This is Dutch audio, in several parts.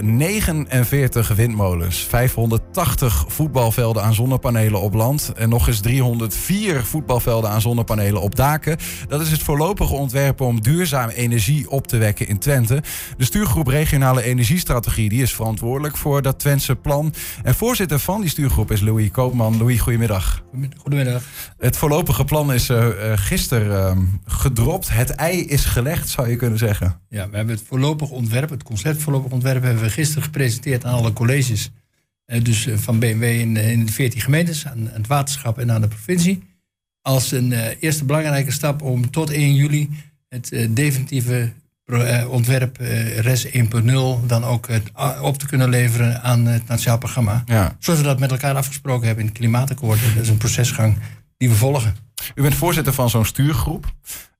49 windmolens, 580 voetbalvelden aan zonnepanelen op land en nog eens 304 voetbalvelden aan zonnepanelen op daken. Dat is het voorlopige ontwerp om duurzame energie op te wekken in Twente. De stuurgroep Regionale Energiestrategie die is verantwoordelijk voor dat Twentse plan. En voorzitter van die stuurgroep is Louis Koopman. Louis, goedemiddag. Goedemiddag. Het voorlopige plan is uh, gisteren uh, gedropt. Het ei is gelegd, zou je kunnen zeggen. Ja, we hebben het voorlopig ontwerp, het concept voorlopig ontwerp, hebben we gisteren gepresenteerd aan alle colleges. Uh, dus van BMW in, in de 14 gemeentes, aan, het waterschap en aan de provincie. Als een eerste belangrijke stap om tot 1 juli het definitieve ontwerp RES 1.0 dan ook op te kunnen leveren aan het Nationaal Programma. Ja. Zoals we dat met elkaar afgesproken hebben in het klimaatakkoord. Dat is een procesgang die we volgen. U bent voorzitter van zo'n stuurgroep.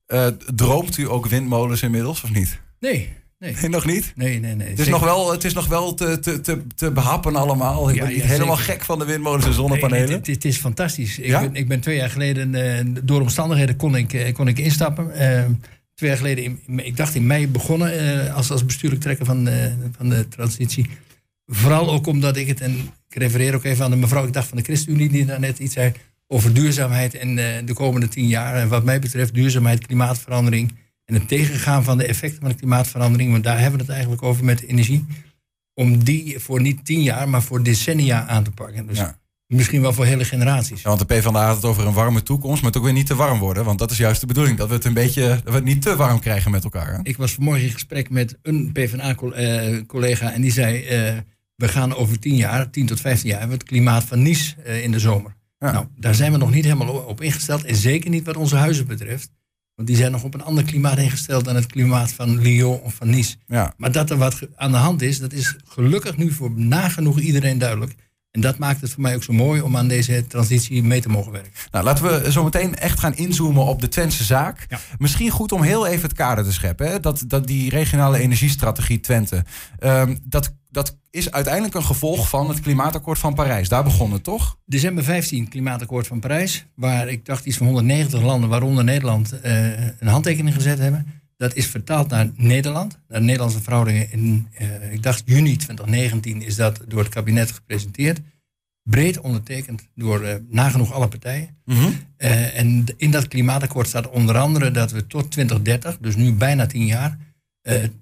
Uh, droomt u ook windmolens inmiddels of niet? Nee. Nee. nee nog niet? Nee, nee, nee. Het is, nog wel, het is nog wel te, te, te, te behappen allemaal. Ik ja, ben niet helemaal gek van de windmolens en zonnepanelen. Nee, het, het, is fantastisch. Ik, ben, ik ben twee jaar geleden, uh, door omstandigheden kon ik, uh, kon ik instappen. Uh, twee jaar geleden, in, ik dacht in mei begonnen als, als bestuurlijk trekker van, van de transitie. Vooral ook omdat ik het, en ik refereer ook even aan de mevrouw, ik dacht van de ChristenUnie die daar net iets zei over duurzaamheid en de komende tien jaar. En wat mij betreft duurzaamheid, klimaatverandering en het tegengaan van de effecten van de klimaatverandering. Want daar hebben we het eigenlijk over met energie. Om die voor niet tien jaar, maar voor decennia aan te pakken. Dus misschien wel voor hele generaties. Ja, want de PvdA had het over een warme toekomst, maar het ook weer niet te warm worden. Want dat is juist de bedoeling, dat we het een beetje dat we het niet te warm krijgen met elkaar. Hè? Ik was vanmorgen in gesprek met een PvdA-collega en die zei... Uh, we gaan over tien jaar, tien tot vijftien jaar, hebben we het klimaat van Nice uh, in de zomer. Nou, daar zijn we nog niet helemaal op ingesteld. En zeker niet wat onze huizen betreft. Want die zijn nog op een ander klimaat ingesteld dan het klimaat van Lyon of van Nice. Ja. Maar dat er wat aan de hand is, dat is gelukkig nu voor nagenoeg iedereen duidelijk. En dat maakt het voor mij ook zo mooi om aan deze transitie mee te mogen werken. Nou, laten we zo meteen echt gaan inzoomen op de Twentse zaak. Misschien goed om heel even het kader te scheppen. Hè? Dat, dat die regionale energiestrategie Twente. Um, dat, dat is uiteindelijk een gevolg van het klimaatakkoord van Parijs. Daar begon het toch? December 15, klimaatakkoord van Parijs. Waar ik dacht iets van 190 landen, waaronder Nederland, uh, een handtekening gezet hebben. Dat is vertaald naar Nederland, naar de Nederlandse verhoudingen. In, uh, ik dacht juni 2019 is dat door het kabinet gepresenteerd. Breed ondertekend door uh, nagenoeg alle partijen. Mm -hmm. uh, en in dat klimaatakkoord staat onder andere dat we tot 2030, dus nu bijna tien jaar,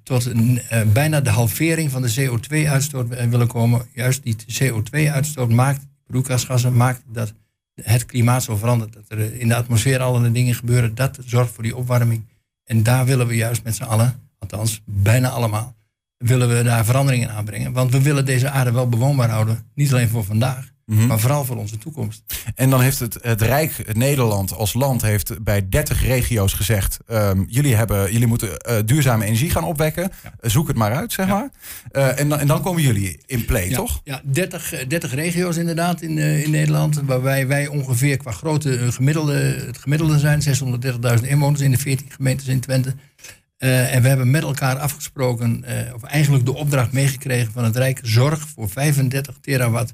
tot een, bijna de halvering van de CO2-uitstoot willen komen. Juist die CO2-uitstoot maakt, broeikasgassen, maakt dat het klimaat zo verandert. Dat er in de atmosfeer allerlei dingen gebeuren. Dat zorgt voor die opwarming. En daar willen we juist met z'n allen, althans bijna allemaal, willen we daar veranderingen aanbrengen. Want we willen deze aarde wel bewoonbaar houden. Niet alleen voor vandaag, Mhm. Maar vooral voor onze toekomst. En dan heeft het, het Rijk, het Nederland als land, heeft bij 30 regio's gezegd: um, jullie, hebben, jullie moeten uh, duurzame energie gaan opwekken. Ja. zoek het maar uit, zeg maar. Uh, en, dan, en dan komen jullie in play, ja. toch? Ja, 30, 30 regio's inderdaad in, uh, in Nederland. Waarbij wij ongeveer qua grootte gemiddelde, het gemiddelde zijn: 630.000 inwoners in de 14 gemeentes in Twente. en we hebben met elkaar afgesproken, of eigenlijk de opdracht meegekregen van het Rijk: zorg voor 35 terawatt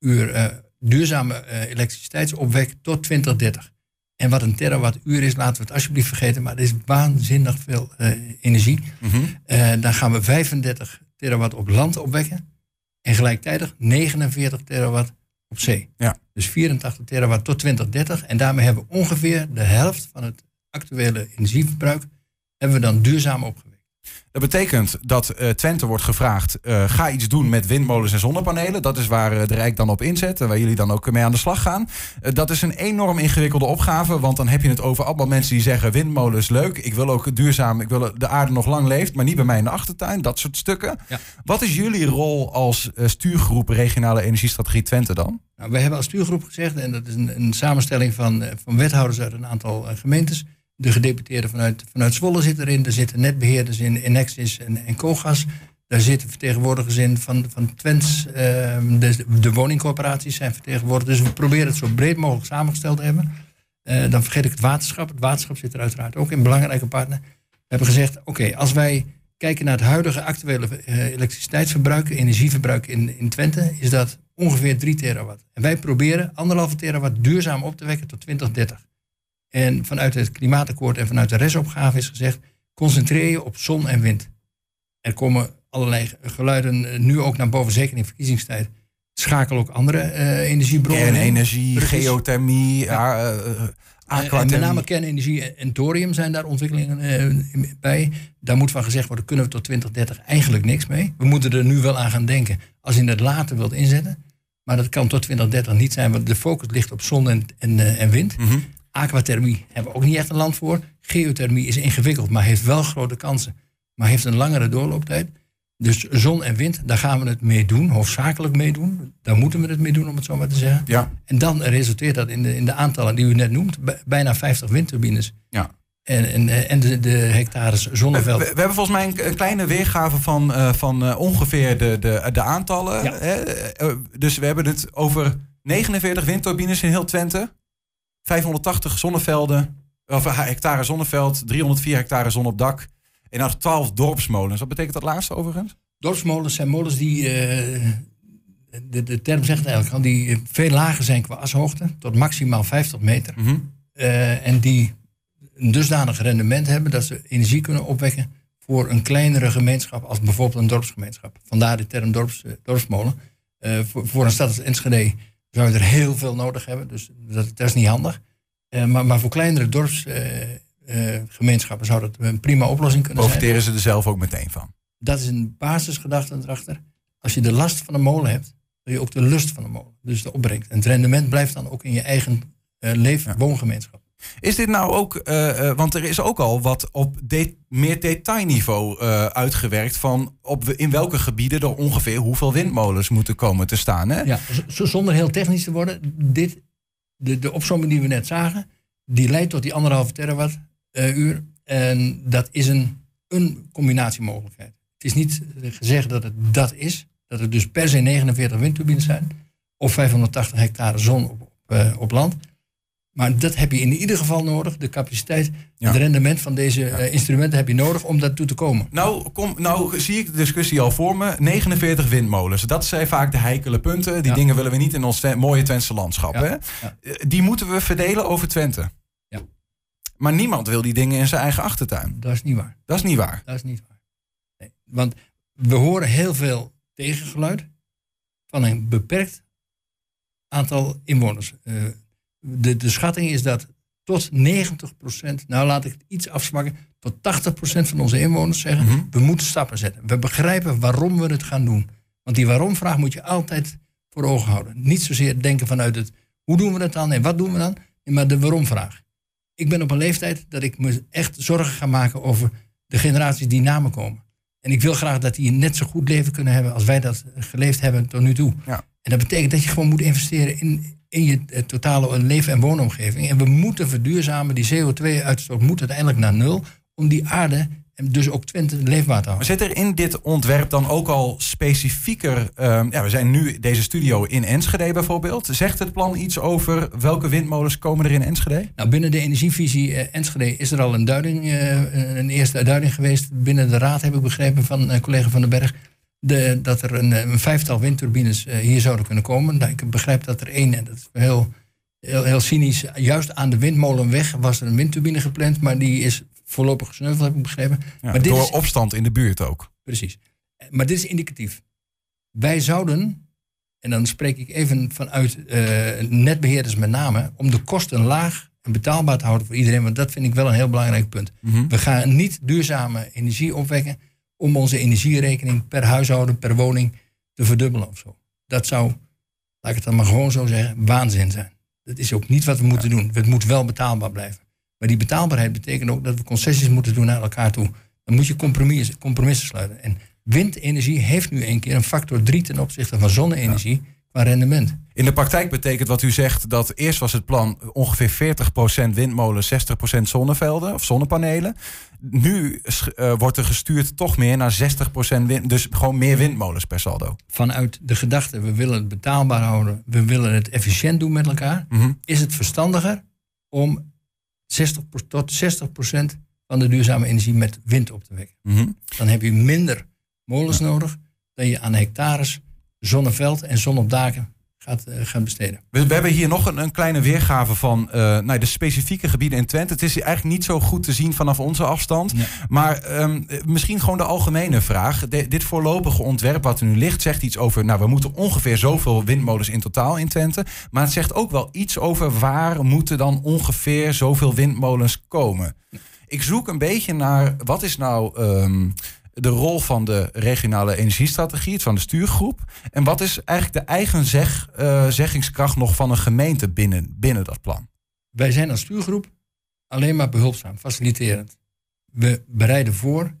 uur uh, duurzame uh, elektriciteitsopwek tot 2030. En wat een terawattuur is, laten we het alsjeblieft vergeten, maar het is waanzinnig veel uh, energie. Mm -hmm. dan gaan we 35 terawatt op land opwekken en gelijktijdig 49 terawatt op zee. Ja. Dus 84 terawatt tot 2030. En daarmee hebben we ongeveer de helft van het actuele energieverbruik hebben we dan duurzaam opgewekt. Dat betekent dat uh, Twente wordt gevraagd: uh, ga iets doen met windmolens en zonnepanelen. Dat is waar uh, de Rijk dan op inzet en waar jullie dan ook mee aan de slag gaan. dat is een enorm ingewikkelde opgave, want dan heb je het over allemaal mensen die zeggen: windmolens leuk, ik wil ook duurzaam, ik wil de aarde nog lang leeft, maar niet bij mij in de achtertuin. Dat soort stukken. Ja. Wat is jullie rol als stuurgroep regionale energiestrategie Twente dan? Nou, wij hebben als stuurgroep gezegd, en dat is een, een samenstelling van, van wethouders uit een aantal gemeentes de gedeputeerden vanuit, vanuit Zwolle zitten erin. Er zitten netbeheerders in, Enexis en, en. Daar zitten vertegenwoordigers in van, van Twents. Uh, de, woningcorporaties zijn vertegenwoordigd. Dus we proberen het zo breed mogelijk samengesteld te hebben. Uh, dan vergeet ik het waterschap. Het waterschap zit er uiteraard ook in, belangrijke partner. We hebben gezegd, oké, als wij kijken naar het huidige actuele uh, elektriciteitsverbruik, energieverbruik in, in Twente, is dat ongeveer 3 terawatt. En wij proberen anderhalve terawatt duurzaam op te wekken tot 2030. En vanuit het klimaatakkoord en vanuit de restopgave is gezegd: concentreer je op zon en wind. Er komen allerlei geluiden nu ook naar boven, zeker in verkiezingstijd. Schakel ook andere energiebronnen. Kernenergie, geothermie, ja. En met name kernenergie en thorium zijn daar ontwikkelingen bij. Daar moet van gezegd worden, kunnen we tot 2030 eigenlijk niks mee. We moeten er nu wel aan gaan denken als je het later wilt inzetten. Maar dat kan tot 2030 niet zijn, want de focus ligt op zon en, en, en wind. Mm Aquathermie hebben we ook niet echt een land voor. Geothermie is ingewikkeld, maar heeft wel grote kansen. Maar heeft een langere doorlooptijd. Dus zon en wind, daar gaan we het mee doen, hoofdzakelijk mee doen. Daar moeten we het mee doen, om het zo maar te zeggen. Ja. En dan resulteert dat in de, in de aantallen die u net noemt, bijna 50 windturbines. Ja. En, en, en de, de hectares zonneveld. We, we, hebben volgens mij een, kleine weergave van, uh, van uh, ongeveer de, de, de aantallen. Ja. Uh, dus we hebben het over 49 windturbines in heel Twente. 580 zonnevelden, of hectare zonneveld, 304 hectare zon op dak. En dan 12 dorpsmolens. Wat betekent dat laatste overigens? Dorpsmolens zijn molens die, uh, de, de term zegt eigenlijk al, die veel lager zijn qua ashoogte, tot maximaal 50 meter. Mm -hmm. uh, en die een dusdanig rendement hebben dat ze energie kunnen opwekken voor een kleinere gemeenschap als bijvoorbeeld een dorpsgemeenschap. Vandaar de term dorps, dorpsmolen. Uh, voor, voor, een stad als Enschede zou je er heel veel nodig hebben, dus dat, dat is niet handig. maar, maar voor kleinere dorps uh, gemeenschappen zou dat een prima oplossing kunnen Profiteren zijn. ze er zelf ook meteen van? Dat is een basisgedachte erachter. Als je de last van een molen hebt, wil je ook de lust van de molen. Dus de opbrengst. En het rendement blijft dan ook in je eigen uh, leef- ja. woongemeenschap. Is dit nou ook, uh, want er is ook al wat op meer detailniveau uh, uitgewerkt van op in welke gebieden er ongeveer hoeveel windmolens moeten komen te staan. Hè? Ja, zonder heel technisch te worden, dit, de, opzomming die we net zagen, die leidt tot die anderhalve terawatt uh, uur. En dat is een, een combinatiemogelijkheid. Het is niet gezegd dat het dat is, dat het dus per se 49 windturbines zijn of 580 hectare zon op land. Maar dat heb je in ieder geval nodig. De capaciteit, ja. het rendement van deze ja. uh, instrumenten heb je nodig om daartoe te komen. Nou, kom, nou zie ik de discussie al voor me. 49 windmolens. Dat zijn vaak de heikele punten. Die ja. dingen willen we niet in ons mooie Twentse landschap. Hè? Die moeten we verdelen over Twente. Ja. Maar niemand wil die dingen in zijn eigen achtertuin. Dat is niet waar. Dat is niet waar. Dat is niet waar. Nee. Want we horen heel veel tegengeluid van een beperkt aantal inwoners. Uh, de, de schatting is dat tot 90% nou laat ik het iets afsmakken, tot 80% van onze inwoners zeggen, Mhm. we moeten stappen zetten. We begrijpen waarom we het gaan doen. Want die waarom-vraag moet je altijd voor ogen houden. Niet zozeer denken vanuit het, hoe doen we het dan en wat doen we dan, maar de waarom-vraag. Ik ben op een leeftijd dat ik me echt zorgen ga maken over de generaties die na me komen. En ik wil graag dat die een net zo goed leven kunnen hebben als wij dat geleefd hebben tot nu toe. Ja. En dat betekent dat je gewoon moet investeren in, in je eh, totale leven- en woonomgeving. En we moeten verduurzamen. Die CO2-uitstoot moet uiteindelijk naar nul. Om die aarde en dus ook Twente leefbaar te Maar houden. zit er in dit ontwerp dan ook al specifieker... ehm, ja, we zijn nu deze studio in Enschede bijvoorbeeld. Zegt het plan iets over welke windmolens komen er in Enschede? Nou, binnen de energievisie eh, Enschede is er al een duiding, eh, een eerste duiding geweest. Binnen de raad heb ik begrepen van eh, collega Van den Berg. De, dat er een, een vijftal windturbines eh, hier zouden kunnen komen. Nou, ik begrijp dat er één, en dat is heel, heel, heel cynisch, juist aan de windmolenweg was er een windturbine gepland, maar die is voorlopig gesneuveld, heb ik begrepen. Ja, maar dit door is, opstand in de buurt ook. Precies. Maar dit is indicatief. Wij zouden, en dan spreek ik even vanuit eh, netbeheerders met name, om de kosten laag en betaalbaar te houden voor iedereen, want dat vind ik wel een heel belangrijk punt. Mhm. We gaan niet duurzame energie opwekken om onze energierekening per huishouden, per woning te verdubbelen of zo. Dat zou, laat ik het dan maar gewoon zo zeggen, waanzin zijn. Dat is ook niet wat we moeten doen. Het moet wel betaalbaar blijven. Maar die betaalbaarheid betekent ook dat we concessies moeten doen naar elkaar toe. Dan moet je compromissen, compromissen sluiten. En windenergie heeft nu een keer een factor 3 ten opzichte van zonne-energie qua rendement. In de praktijk betekent wat u zegt dat eerst was het plan ongeveer 40% windmolen, 60% zonnevelden of zonnepanelen. Nu eh, wordt er gestuurd toch meer naar 60% wind, dus gewoon meer windmolens per saldo. Vanuit de gedachte, we willen het betaalbaar houden, we willen het efficiënt doen met elkaar, Mhm. is het verstandiger om 60 tot 60% van de duurzame energie met wind op te wekken. Mhm. Dan heb je minder molens nodig dan je aan hectares zonneveld en zon op daken gaat, uh, gaat besteden. We, we, hebben hier nog een, een kleine weergave van uh, nou, de specifieke gebieden in Twente. Het is eigenlijk niet zo goed te zien vanaf onze afstand. Ja. Maar um, misschien gewoon de algemene vraag. De, dit voorlopige ontwerp wat er nu ligt zegt iets over... nou, we moeten ongeveer zoveel windmolens in totaal in Twente. Maar het zegt ook wel iets over waar moeten dan ongeveer zoveel windmolens komen. Ik zoek een beetje naar wat is nou... Um, de rol van de regionale energiestrategie, van de stuurgroep. En wat is eigenlijk de eigen zeg, uh, zeggingskracht nog van een gemeente binnen, binnen dat plan? Wij zijn als stuurgroep alleen maar behulpzaam, faciliterend. We bereiden voor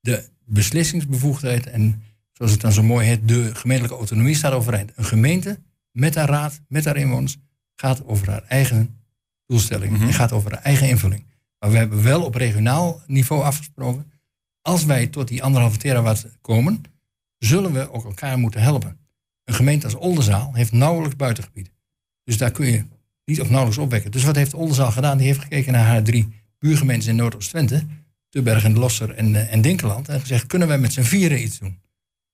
de beslissingsbevoegdheid en zoals het dan zo mooi heet, de gemeentelijke autonomie staat overeind. Een gemeente met haar raad, met haar inwoners, gaat over haar eigen doelstellingen mm en gaat over haar eigen invulling. Maar we hebben wel op regionaal niveau afgesproken als wij tot die anderhalve terawatt komen, zullen we ook elkaar moeten helpen. Een gemeente als Oldenzaal heeft nauwelijks buitengebied. Dus daar kun je niet of nauwelijks opwekken. Dus wat heeft Oldenzaal gedaan? Die heeft gekeken naar haar drie buurgemeenten in Noordoost-Twente, Tubberg en Losser en, uh, en Dinkeland, en gezegd, kunnen wij met z'n vieren iets doen?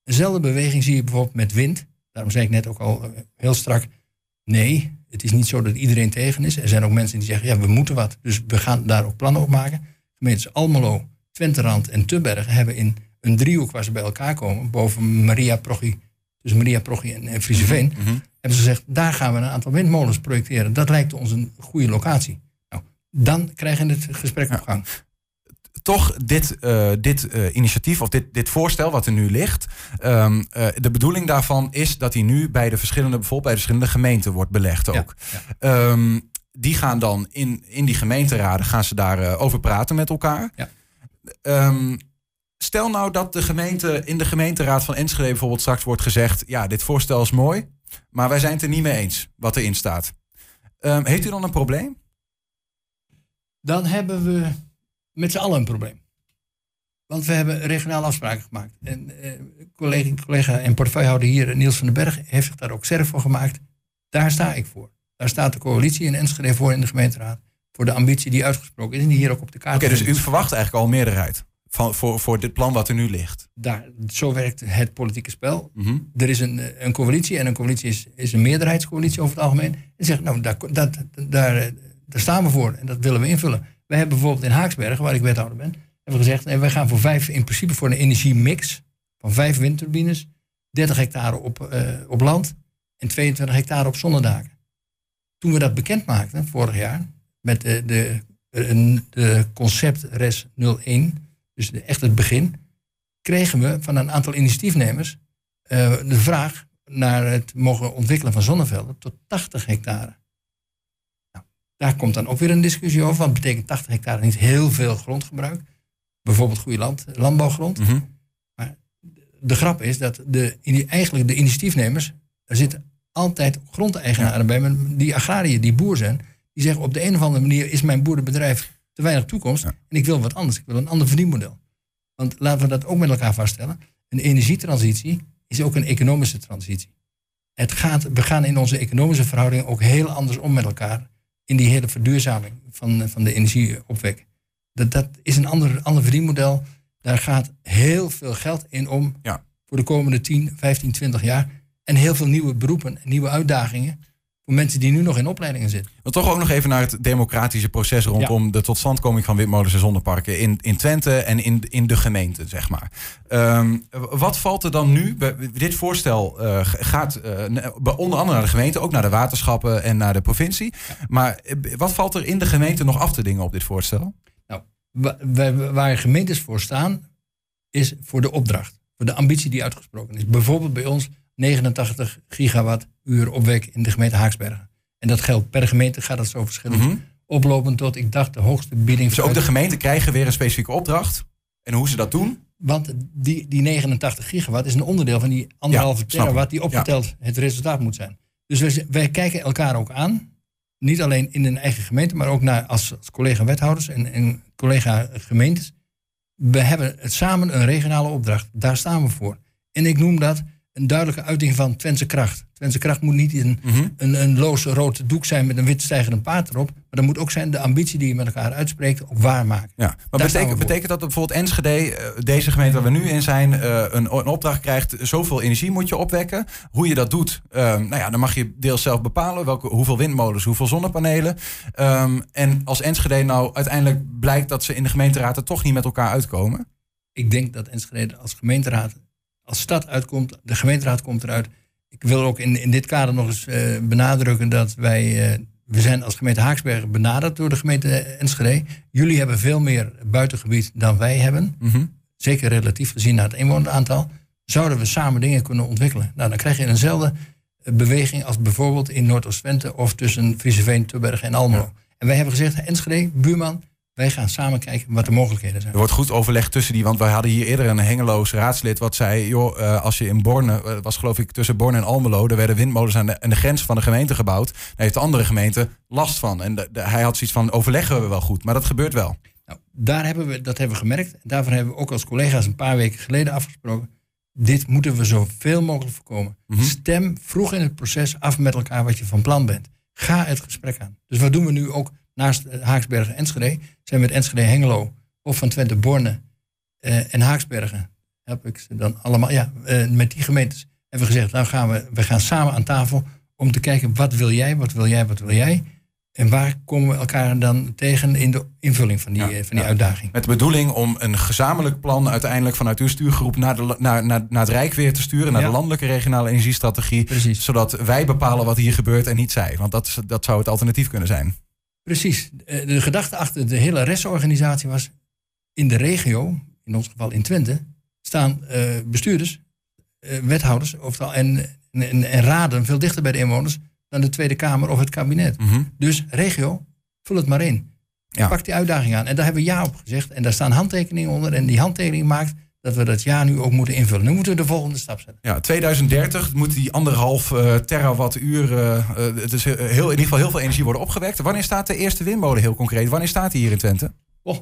Eenzelfde beweging zie je bijvoorbeeld met wind. Daarom zei ik net ook al uh, heel strak, nee, het is niet zo dat iedereen tegen is. Er zijn ook mensen die zeggen, ja, we moeten wat. Dus we gaan daar ook plannen op maken. Gemeentes Almelo, Twenterand en Tubbergen hebben in een driehoek waar ze bij elkaar komen, boven Maria Prochi, dus Maria Prochi en, en Frieseveen, mm hebben ze gezegd, daar gaan we een aantal windmolens projecteren. Dat lijkt ons een goede locatie. Nou, dan krijg je het gesprek op gang. toch dit, uh, dit uh, initiatief of dit, dit voorstel wat er nu ligt. Um, uh, de bedoeling daarvan is dat hij nu bij de verschillende, bijvoorbeeld bij de verschillende gemeenten wordt belegd ook. Ja, ja. Um, die gaan dan in, in die gemeenteraden gaan ze daarover over praten met elkaar. Ja. Um, stel nou dat de gemeente in de gemeenteraad van Enschede bijvoorbeeld straks wordt gezegd: ja, dit voorstel is mooi, maar wij zijn het er niet mee eens wat erin staat. Um, heeft u dan een probleem? Dan hebben we met z'n allen een probleem. Want we hebben regionale afspraken gemaakt. En eh, collega, collega en portefeuillehouder hier, Niels van den Berg, heeft zich daar ook zelf voor gemaakt. Daar sta ik voor. Daar staat de coalitie in Enschede voor in de gemeenteraad voor de ambitie die uitgesproken is en die hier ook op de kaart Oké, okay, dus u verwacht eigenlijk al meerderheid van, voor, voor dit plan wat er nu ligt? Daar, zo werkt het politieke spel. Mm -hmm. Er is een, een coalitie en een coalitie is, is een meerderheidscoalitie over het algemeen. En zegt, nou, daar, dat, daar, daar staan we voor en dat willen we invullen. Wij hebben bijvoorbeeld in Haaksbergen, waar ik wethouder ben, hebben we gezegd, nee, wij gaan voor vijf, in principe voor een energiemix van vijf windturbines, 30 hectare op, uh, op land en 22 hectare op zonnedaken. Toen we dat bekend maakten, vorig jaar, met de, de, de concept RES 01, dus de, echt het begin, kregen we van een aantal initiatiefnemers uh, de vraag naar het mogen ontwikkelen van zonnevelden tot 80 hectare. Nou, daar komt dan ook weer een discussie over, want betekent 80 hectare niet heel veel grondgebruik. Bijvoorbeeld goede land, landbouwgrond. Mm -hmm. Maar de grap is dat de, eigenlijk de initiatiefnemers, er zitten altijd grondeigenaren ja. bij, die agrariërs, die boer zijn, die zeggen op de een of andere manier is mijn boerenbedrijf te weinig toekomst en ik wil wat anders. Ik wil een ander verdienmodel. Want laten we dat ook met elkaar vaststellen. Een energietransitie is ook een economische transitie. Het gaat, we gaan in onze economische verhoudingen ook heel anders om met elkaar. In die hele verduurzaming van, van de energieopwek. Dat, dat is een ander, ander verdienmodel. Daar gaat heel veel geld in om ja. voor de komende 10, 15, 20 jaar. En heel veel nieuwe beroepen en nieuwe uitdagingen voor mensen die nu nog in opleidingen zitten. Maar toch ook nog even naar het democratische proces rondom ja. de totstandkoming van windmolens en zonneparken in, in Twente en in, in de gemeente, zeg maar. Um, wat valt er dan nu? Dit voorstel uh, gaat uh, onder andere naar de gemeente, ook naar de waterschappen en naar de provincie. Ja. Maar wat valt er in de gemeente nog af te dingen op dit voorstel? Nou, waar gemeentes voor staan, is voor de opdracht, voor de ambitie die uitgesproken is. Bijvoorbeeld bij ons 89 gigawattuur opwek in de gemeente Haaksbergen. En dat geldt per gemeente, gaat dat zo verschillend. Mm -hmm. Oplopend tot, ik dacht, de hoogste bieding. Dus ook de gemeenten krijgen weer een specifieke opdracht? En hoe ze dat doen? Want die, die 89 gigawatt is een onderdeel van die anderhalve ja, terawatt die opgeteld ja. het resultaat moet zijn. Dus wij, wij, kijken elkaar ook aan. Niet alleen in een eigen gemeente, maar ook naar, als, als collega-wethouders en, en collega-gemeentes. We hebben het samen een regionale opdracht. Daar staan we voor. En ik noem dat een duidelijke uiting van Twentse kracht. Twentse kracht moet niet een, Mhm. een, een loos rood doek zijn met een wit stijgende paard erop. Maar dat moet ook zijn de ambitie die je met elkaar uitspreekt, ook waarmaken. Ja, maar betekent, dat bijvoorbeeld Enschede, eh, deze gemeente waar we nu in zijn, eh, een, een opdracht krijgt, zoveel energie moet je opwekken. Hoe je dat doet, eh, nou ja, dan mag je deels zelf bepalen welke, hoeveel windmolens, hoeveel zonnepanelen. Ehm, en als Enschede nou uiteindelijk blijkt dat ze in de gemeenteraad er toch niet met elkaar uitkomen. Ik denk dat Enschede als gemeenteraad, als stad uitkomt, de gemeenteraad komt eruit. Ik wil ook in, in dit kader nog eens eh, benadrukken dat wij, eh, we zijn als gemeente Haaksbergen benaderd door de gemeente Enschede. Jullie hebben veel meer buitengebied dan wij hebben. Mhm. zeker relatief gezien naar het inwoneraantal, zouden we samen dingen kunnen ontwikkelen. Nou, dan krijg je eenzelfde eh, beweging als bijvoorbeeld in Noordoost-Twente of tussen Frieseveen, Tubbergen en Almelo. En wij hebben gezegd, Enschede, buurman, wij gaan samen kijken wat de mogelijkheden zijn. Er wordt goed overleg tussen die, want wij hadden hier eerder een Hengeloos raadslid wat zei, joh, eh, als je in Borne, eh, was geloof ik tussen Borne en Almelo, er werden windmolens aan de, aan de grens van de gemeente gebouwd. Daar heeft de andere gemeente last van. En de- de- hij had zoiets van, overleggen we wel goed, maar dat gebeurt wel. Nou, daar hebben we, dat hebben we gemerkt. Daarvoor hebben we ook als collega's een paar weken geleden afgesproken. Dit moeten we zoveel mogelijk voorkomen. Mhm. Stem vroeg in het proces af met elkaar wat je van plan bent. Ga het gesprek aan. Dus wat doen we nu ook naast eh, Haaksbergen en Enschede? Zijn we met Enschede Hengelo of van Twente Borne eh, en Haaksbergen. Heb ik ze dan allemaal, ja, eh, met die gemeentes hebben we gezegd, nou gaan we, we gaan samen aan tafel om te kijken wat wil jij, wat wil jij, wat wil jij. En waar komen we elkaar dan tegen in de invulling van die, Ja, van die ja. uitdaging? Met de bedoeling om een gezamenlijk plan uiteindelijk vanuit uw stuurgroep naar, de, naar, naar, naar het Rijk weer te sturen, naar Ja. de landelijke regionale energiestrategie. Precies. Zodat wij bepalen wat hier gebeurt en niet zij. Want dat, is- dat zou het alternatief kunnen zijn. Precies. Eh, De gedachte achter de hele restorganisatie was... in de regio, in ons geval in Twente... staan eh, bestuurders, eh, wethouders oftewel, en, en, en raden veel dichter bij de inwoners... dan de Tweede Kamer of het kabinet. Mhm. Dus regio, vul het maar in. Ja. Pak die uitdaging aan. En daar hebben we ja op gezegd. En daar staan handtekeningen onder. En die handtekening maakt dat we dat ja nu ook moeten invullen. Nu moeten we de volgende stap zetten. Ja, 2030 moet die anderhalf eh terawattuur, eh, eh, het is heel, in ieder geval heel veel energie worden opgewekt. Wanneer staat de eerste windmolen heel concreet? Wanneer staat die hier in Twente? Oh,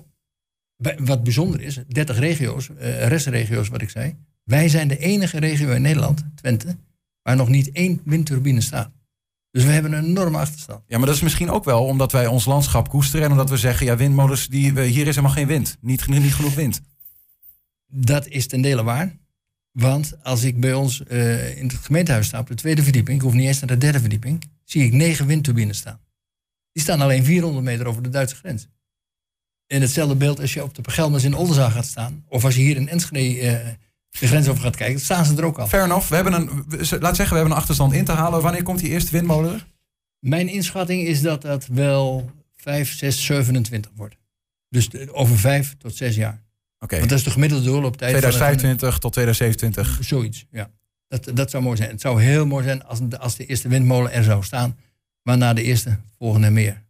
wat bijzonder is, 30 regio's, restregio's wat ik zei. Wij zijn de enige regio in Nederland, Twente, waar nog niet één windturbine staat. Dus we hebben een enorme achterstand. Ja, maar dat is misschien ook wel omdat wij ons landschap koesteren en omdat we zeggen, ja, windmolens, die, hier is helemaal geen wind. Niet, niet genoeg wind. Dat is ten dele waar. Want als ik bij ons eh, in het gemeentehuis sta op de tweede verdieping, ik hoef niet eens naar de derde verdieping, zie ik negen windturbines staan. Die staan alleen 400 meter over de Duitse grens. En hetzelfde beeld als je op de Pergelmers in Oldenzaal gaat staan, of als je hier in Enschede eh, de grens over gaat kijken, staan ze er ook al. Fair enough. We hebben een, laat zeggen, we hebben een achterstand in te halen. Wanneer komt die eerste windmolen er? Mijn inschatting is dat dat wel 5, 6, 27 wordt. Dus over 5 tot 6 jaar. Oké, Want dat is de gemiddelde doorlooptijd. van een- 2025 tot 2027. Zoiets, ja. Dat, dat zou mooi zijn. Het zou heel mooi zijn als, de- als de eerste windmolen er zou staan. Maar na de eerste volgende meer.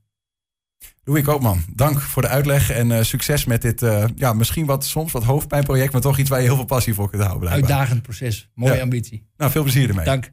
Louis Koopman, dank voor de uitleg en eh, succes met dit, eh, ja, misschien wat, soms wat hoofdpijnproject, maar toch iets waar je heel veel passie voor kunt houden. Blijkbaar. Uitdagend proces. Mooie Ja. ambitie. Nou, veel plezier ermee. Dank.